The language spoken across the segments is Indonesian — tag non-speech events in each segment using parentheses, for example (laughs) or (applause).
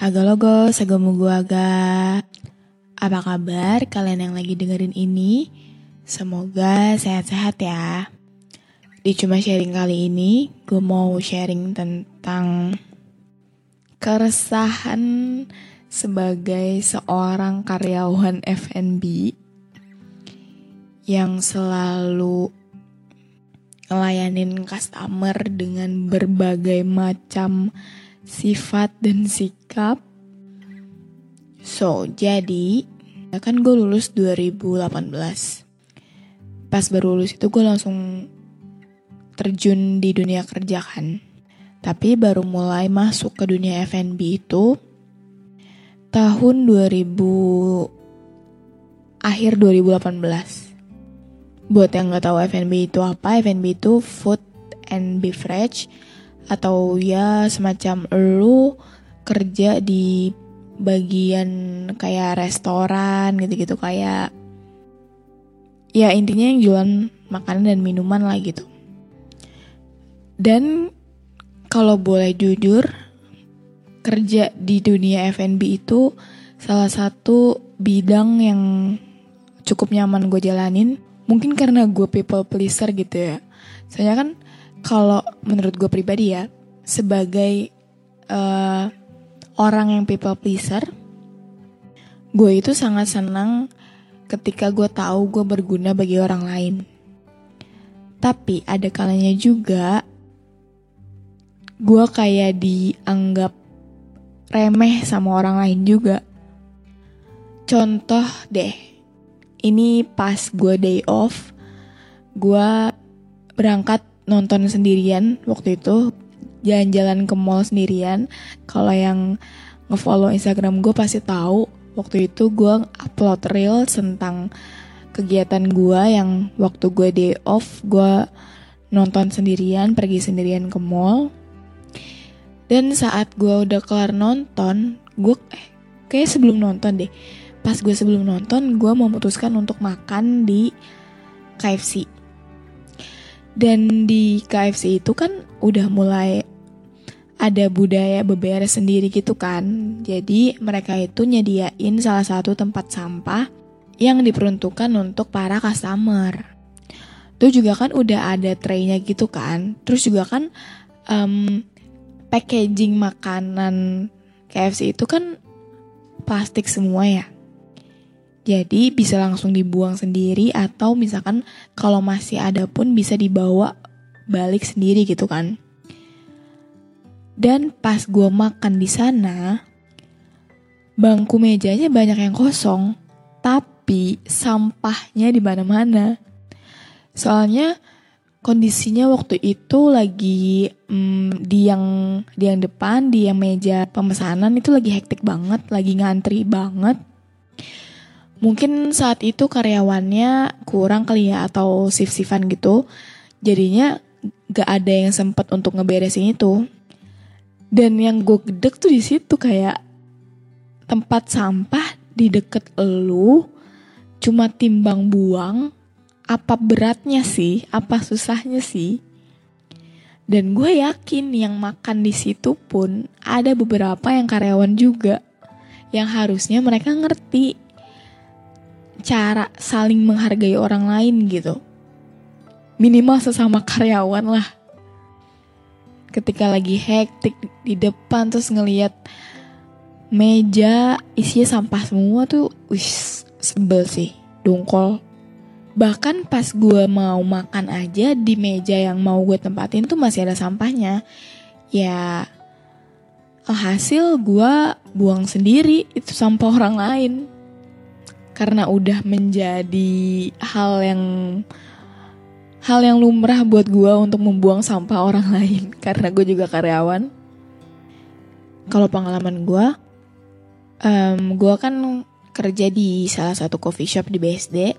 Haga logo, segemu gua ga. Apa kabar kalian yang lagi dengerin ini? Semoga sehat-sehat ya. Di cuma sharing kali ini, gue mau sharing tentang keresahan sebagai seorang karyawan F&B yang selalu ngelayanin customer dengan berbagai macam sifat dan sikap. So, jadi kan gue lulus 2018. Pas baru lulus itu gue langsung terjun di dunia kerja kan. Tapi baru mulai masuk ke dunia F&B itu tahun 2000 akhir 2018. Buat yang nggak tahu F&B itu apa, F&B itu food and beverage atau ya semacam lu kerja di bagian kayak restoran gitu-gitu kayak ya intinya yang jualan makanan dan minuman lah gitu. Dan kalau boleh jujur, kerja di dunia F&B itu salah satu bidang yang cukup nyaman gue jalanin. Mungkin karena gue people pleaser gitu ya. Saya kan kalau menurut gue pribadi ya, sebagai uh, orang yang people pleaser, gue itu sangat senang ketika gue tahu gue berguna bagi orang lain. Tapi ada kalanya juga gue kayak dianggap remeh sama orang lain juga. Contoh deh, ini pas gue day off, gue berangkat nonton sendirian waktu itu, jalan-jalan ke mall sendirian. Kalau yang ngefollow Instagram gue pasti tahu waktu itu gue upload reel tentang kegiatan gue yang waktu gue day off gue nonton sendirian, pergi sendirian ke mall. Dan saat gue udah kelar nonton, gue eh, kayak sebelum nonton deh. Pas gue sebelum nonton, gue memutuskan untuk makan di KFC. Dan di KFC itu kan udah mulai ada budaya beberes sendiri gitu kan. Jadi mereka itu nyediain salah satu tempat sampah yang diperuntukkan untuk para customer. Itu juga kan udah ada traynya gitu kan. Terus juga kan um, packaging makanan KFC itu kan plastik semua ya. Jadi bisa langsung dibuang sendiri atau misalkan kalau masih ada pun bisa dibawa balik sendiri gitu kan. Dan pas gue makan di sana, bangku mejanya banyak yang kosong, tapi sampahnya di mana-mana. Soalnya kondisinya waktu itu lagi mm, di yang di yang depan di yang meja pemesanan itu lagi hektik banget, lagi ngantri banget. Mungkin saat itu karyawannya kurang kali ya atau shift-shiftan gitu. Jadinya gak ada yang sempet untuk ngeberesin itu. Dan yang gue gedek tuh di situ kayak tempat sampah di deket elu cuma timbang buang apa beratnya sih, apa susahnya sih. Dan gue yakin yang makan di situ pun ada beberapa yang karyawan juga yang harusnya mereka ngerti cara saling menghargai orang lain gitu. Minimal sesama karyawan lah. ketika lagi hektik di depan terus ngeliat meja isinya sampah semua tuh wis sebel sih dongkol bahkan pas gue mau makan aja di meja yang mau gue tempatin tuh masih ada sampahnya ya hasil gue buang sendiri itu sampah orang lain karena udah menjadi hal yang hal yang lumrah buat gue untuk membuang sampah orang (laughs) lain. Karena gue juga karyawan. Kalau pengalaman gue, um, gue kan kerja di salah satu coffee shop di BSD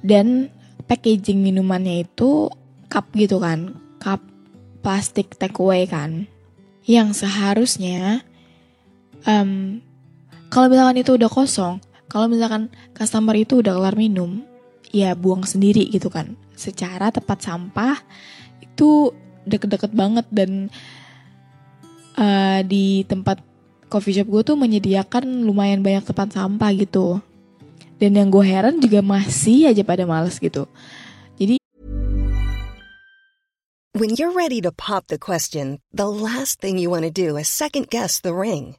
dan packaging minumannya itu cup gitu kan, cup plastik takeaway kan, yang seharusnya um, kalau misalkan itu udah kosong, kalau misalkan customer itu udah kelar minum, ya buang sendiri gitu kan. Secara tempat sampah itu deket-deket banget dan uh, di tempat coffee shop gue tuh menyediakan lumayan banyak tempat sampah gitu. Dan yang gue heran juga masih aja pada males gitu. Jadi When you're ready to pop the question, the last thing you want to do is second guess the ring.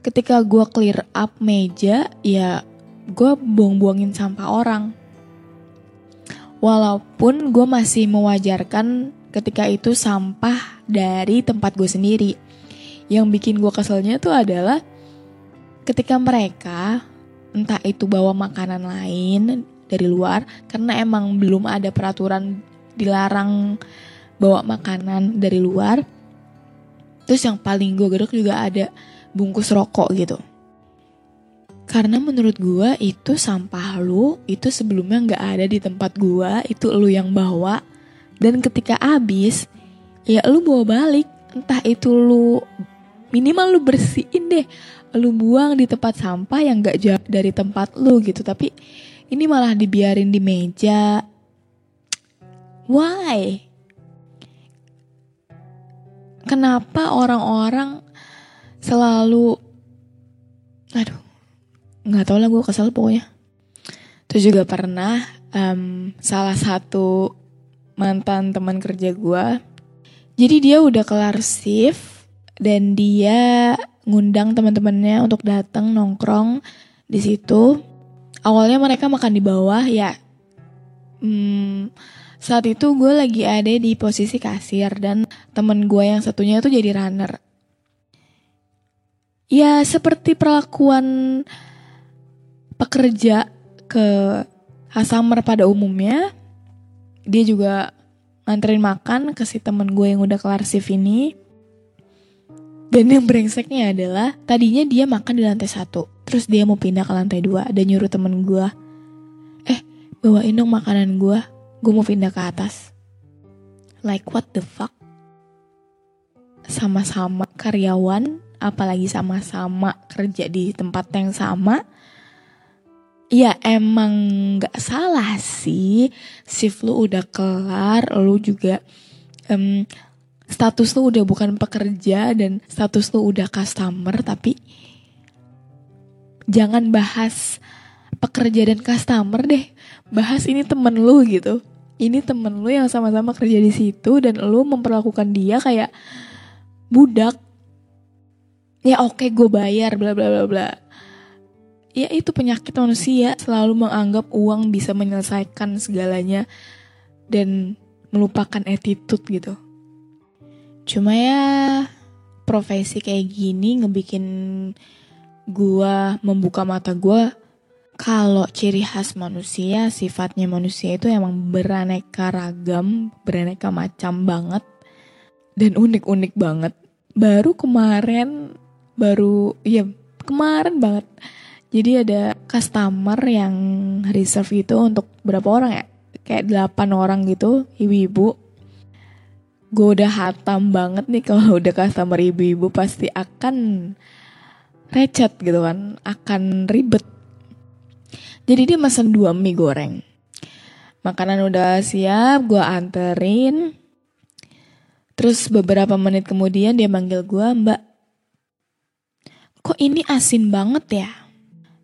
Ketika gue clear up meja, ya gue buang-buangin sampah orang. Walaupun gue masih mewajarkan ketika itu sampah dari tempat gue sendiri. Yang bikin gue keselnya tuh adalah ketika mereka entah itu bawa makanan lain dari luar karena emang belum ada peraturan dilarang bawa makanan dari luar. Terus yang paling gue gedek juga ada bungkus rokok gitu. Karena menurut gue itu sampah lu itu sebelumnya nggak ada di tempat gue, itu lu yang bawa. Dan ketika habis, ya lu bawa balik. Entah itu lu minimal lu bersihin deh. Lu buang di tempat sampah yang nggak jauh dari tempat lu gitu. Tapi ini malah dibiarin di meja. Why? Kenapa orang-orang selalu aduh nggak tau lah gue kesel pokoknya. Terus juga pernah um, salah satu mantan teman kerja gue jadi dia udah kelar shift dan dia ngundang teman-temannya untuk datang nongkrong di situ. Awalnya mereka makan di bawah ya. Hmm, saat itu gue lagi ada di posisi kasir dan temen gue yang satunya itu jadi runner ya seperti perlakuan pekerja ke Hasamer pada umumnya dia juga nganterin makan ke si temen gue yang udah kelar shift ini. Dan yang brengseknya adalah tadinya dia makan di lantai satu terus dia mau pindah ke lantai dua dan nyuruh temen gue eh bawain dong makanan gue gue mau pindah ke atas. Like what the fuck? Sama-sama karyawan apalagi sama-sama kerja di tempat yang sama Ya emang gak salah sih. Shift lu udah kelar Lu juga um, Status lu udah bukan pekerja Dan status lu udah customer Tapi Jangan bahas Pekerja dan customer deh. Bahas ini temen lu gitu. Ini temen lu yang sama-sama kerja di situ Dan lu memperlakukan dia kayak Budak Ya oke okay, gue bayar bla bla bla bla ya itu penyakit manusia selalu menganggap uang bisa menyelesaikan segalanya dan melupakan attitude gitu. Cuma ya profesi kayak gini ngebikin gua membuka mata gua kalau ciri khas manusia, sifatnya manusia itu emang beraneka ragam, beraneka macam banget dan unik-unik banget. Baru kemarin baru ya kemarin banget. Jadi ada customer yang reserve itu untuk berapa orang ya? Kayak 8 orang gitu, ibu-ibu. Gue udah hatam banget nih kalau (laughs) udah customer ibu-ibu pasti akan recet gitu kan, akan ribet. Jadi dia mesen dua mie goreng. Makanan udah siap, gue anterin. Terus beberapa menit kemudian dia manggil gue, mbak, kok ini asin banget ya?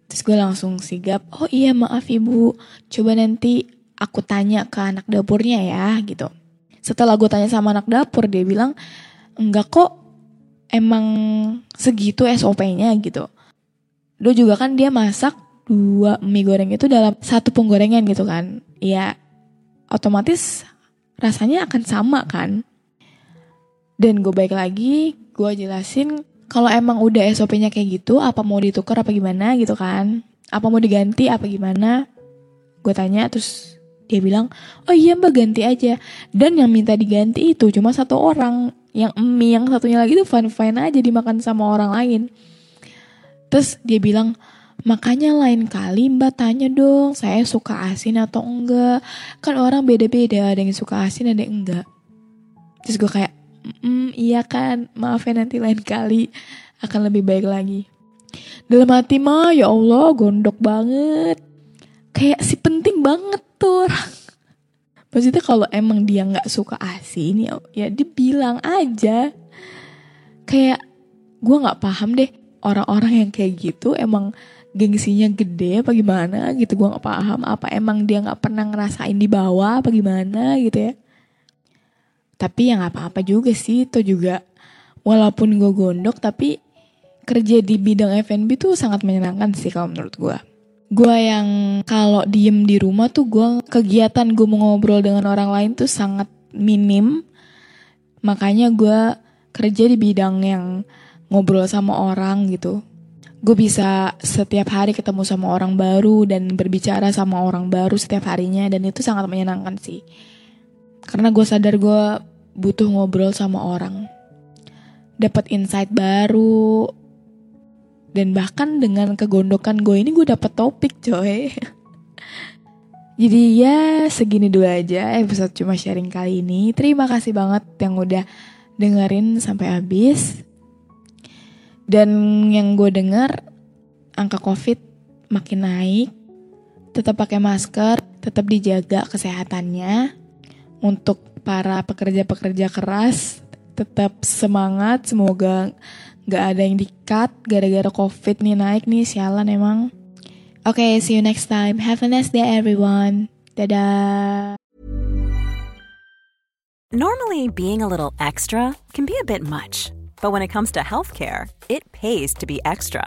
Terus gue langsung sigap, oh iya maaf ibu, coba nanti aku tanya ke anak dapurnya ya gitu. Setelah gue tanya sama anak dapur, dia bilang, enggak kok, emang segitu SOP-nya gitu. Lo juga kan dia masak dua mie goreng itu dalam satu penggorengan gitu kan. Ya otomatis rasanya akan sama kan. Dan gue baik lagi, gue jelasin kalau emang udah SOP-nya kayak gitu, apa mau ditukar apa gimana gitu kan. Apa mau diganti apa gimana. Gue tanya terus dia bilang, oh iya mbak ganti aja. Dan yang minta diganti itu cuma satu orang yang mie yang satunya lagi tuh fine fine aja dimakan sama orang lain terus dia bilang makanya lain kali mbak tanya dong saya suka asin atau enggak kan orang beda beda ada yang suka asin ada yang enggak terus gue kayak mm, iya kan? Maaf ya nanti lain kali akan lebih baik lagi. Dalam hati mah ya Allah gondok banget. Kayak si penting banget tuh orang. Maksudnya kalau emang dia nggak suka asin ya ya dia bilang aja. Kayak gue nggak paham deh orang-orang yang kayak gitu emang gengsinya gede apa gimana gitu. Gue nggak paham apa emang dia nggak pernah ngerasain di bawah apa gimana gitu ya tapi ya nggak apa-apa juga sih itu juga walaupun gue gondok tapi kerja di bidang F&B tuh sangat menyenangkan sih kalau menurut gue. Gue yang kalau diem di rumah tuh gue kegiatan gue mau ngobrol dengan orang lain tuh sangat minim. Makanya gue kerja di bidang yang ngobrol sama orang gitu. Gue bisa setiap hari ketemu sama orang baru dan berbicara sama orang baru setiap harinya dan itu sangat menyenangkan sih karena gue sadar gue butuh ngobrol sama orang dapat insight baru dan bahkan dengan kegondokan gue ini gue dapet topik coy. (laughs) Jadi ya segini dulu aja episode cuma sharing kali ini. Terima kasih banget yang udah dengerin sampai habis. Dan yang gue denger angka covid makin naik. Tetap pakai masker, tetap dijaga kesehatannya. Untuk para pekerja-pekerja keras, tetap semangat. Semoga Gak ada yang di-cut gara-gara covid nih naik nih sialan emang. Oke, okay, see you next time. Have a nice day everyone. Dadah. Normally being a little extra can be a bit much. But when it comes to healthcare, it pays to be extra.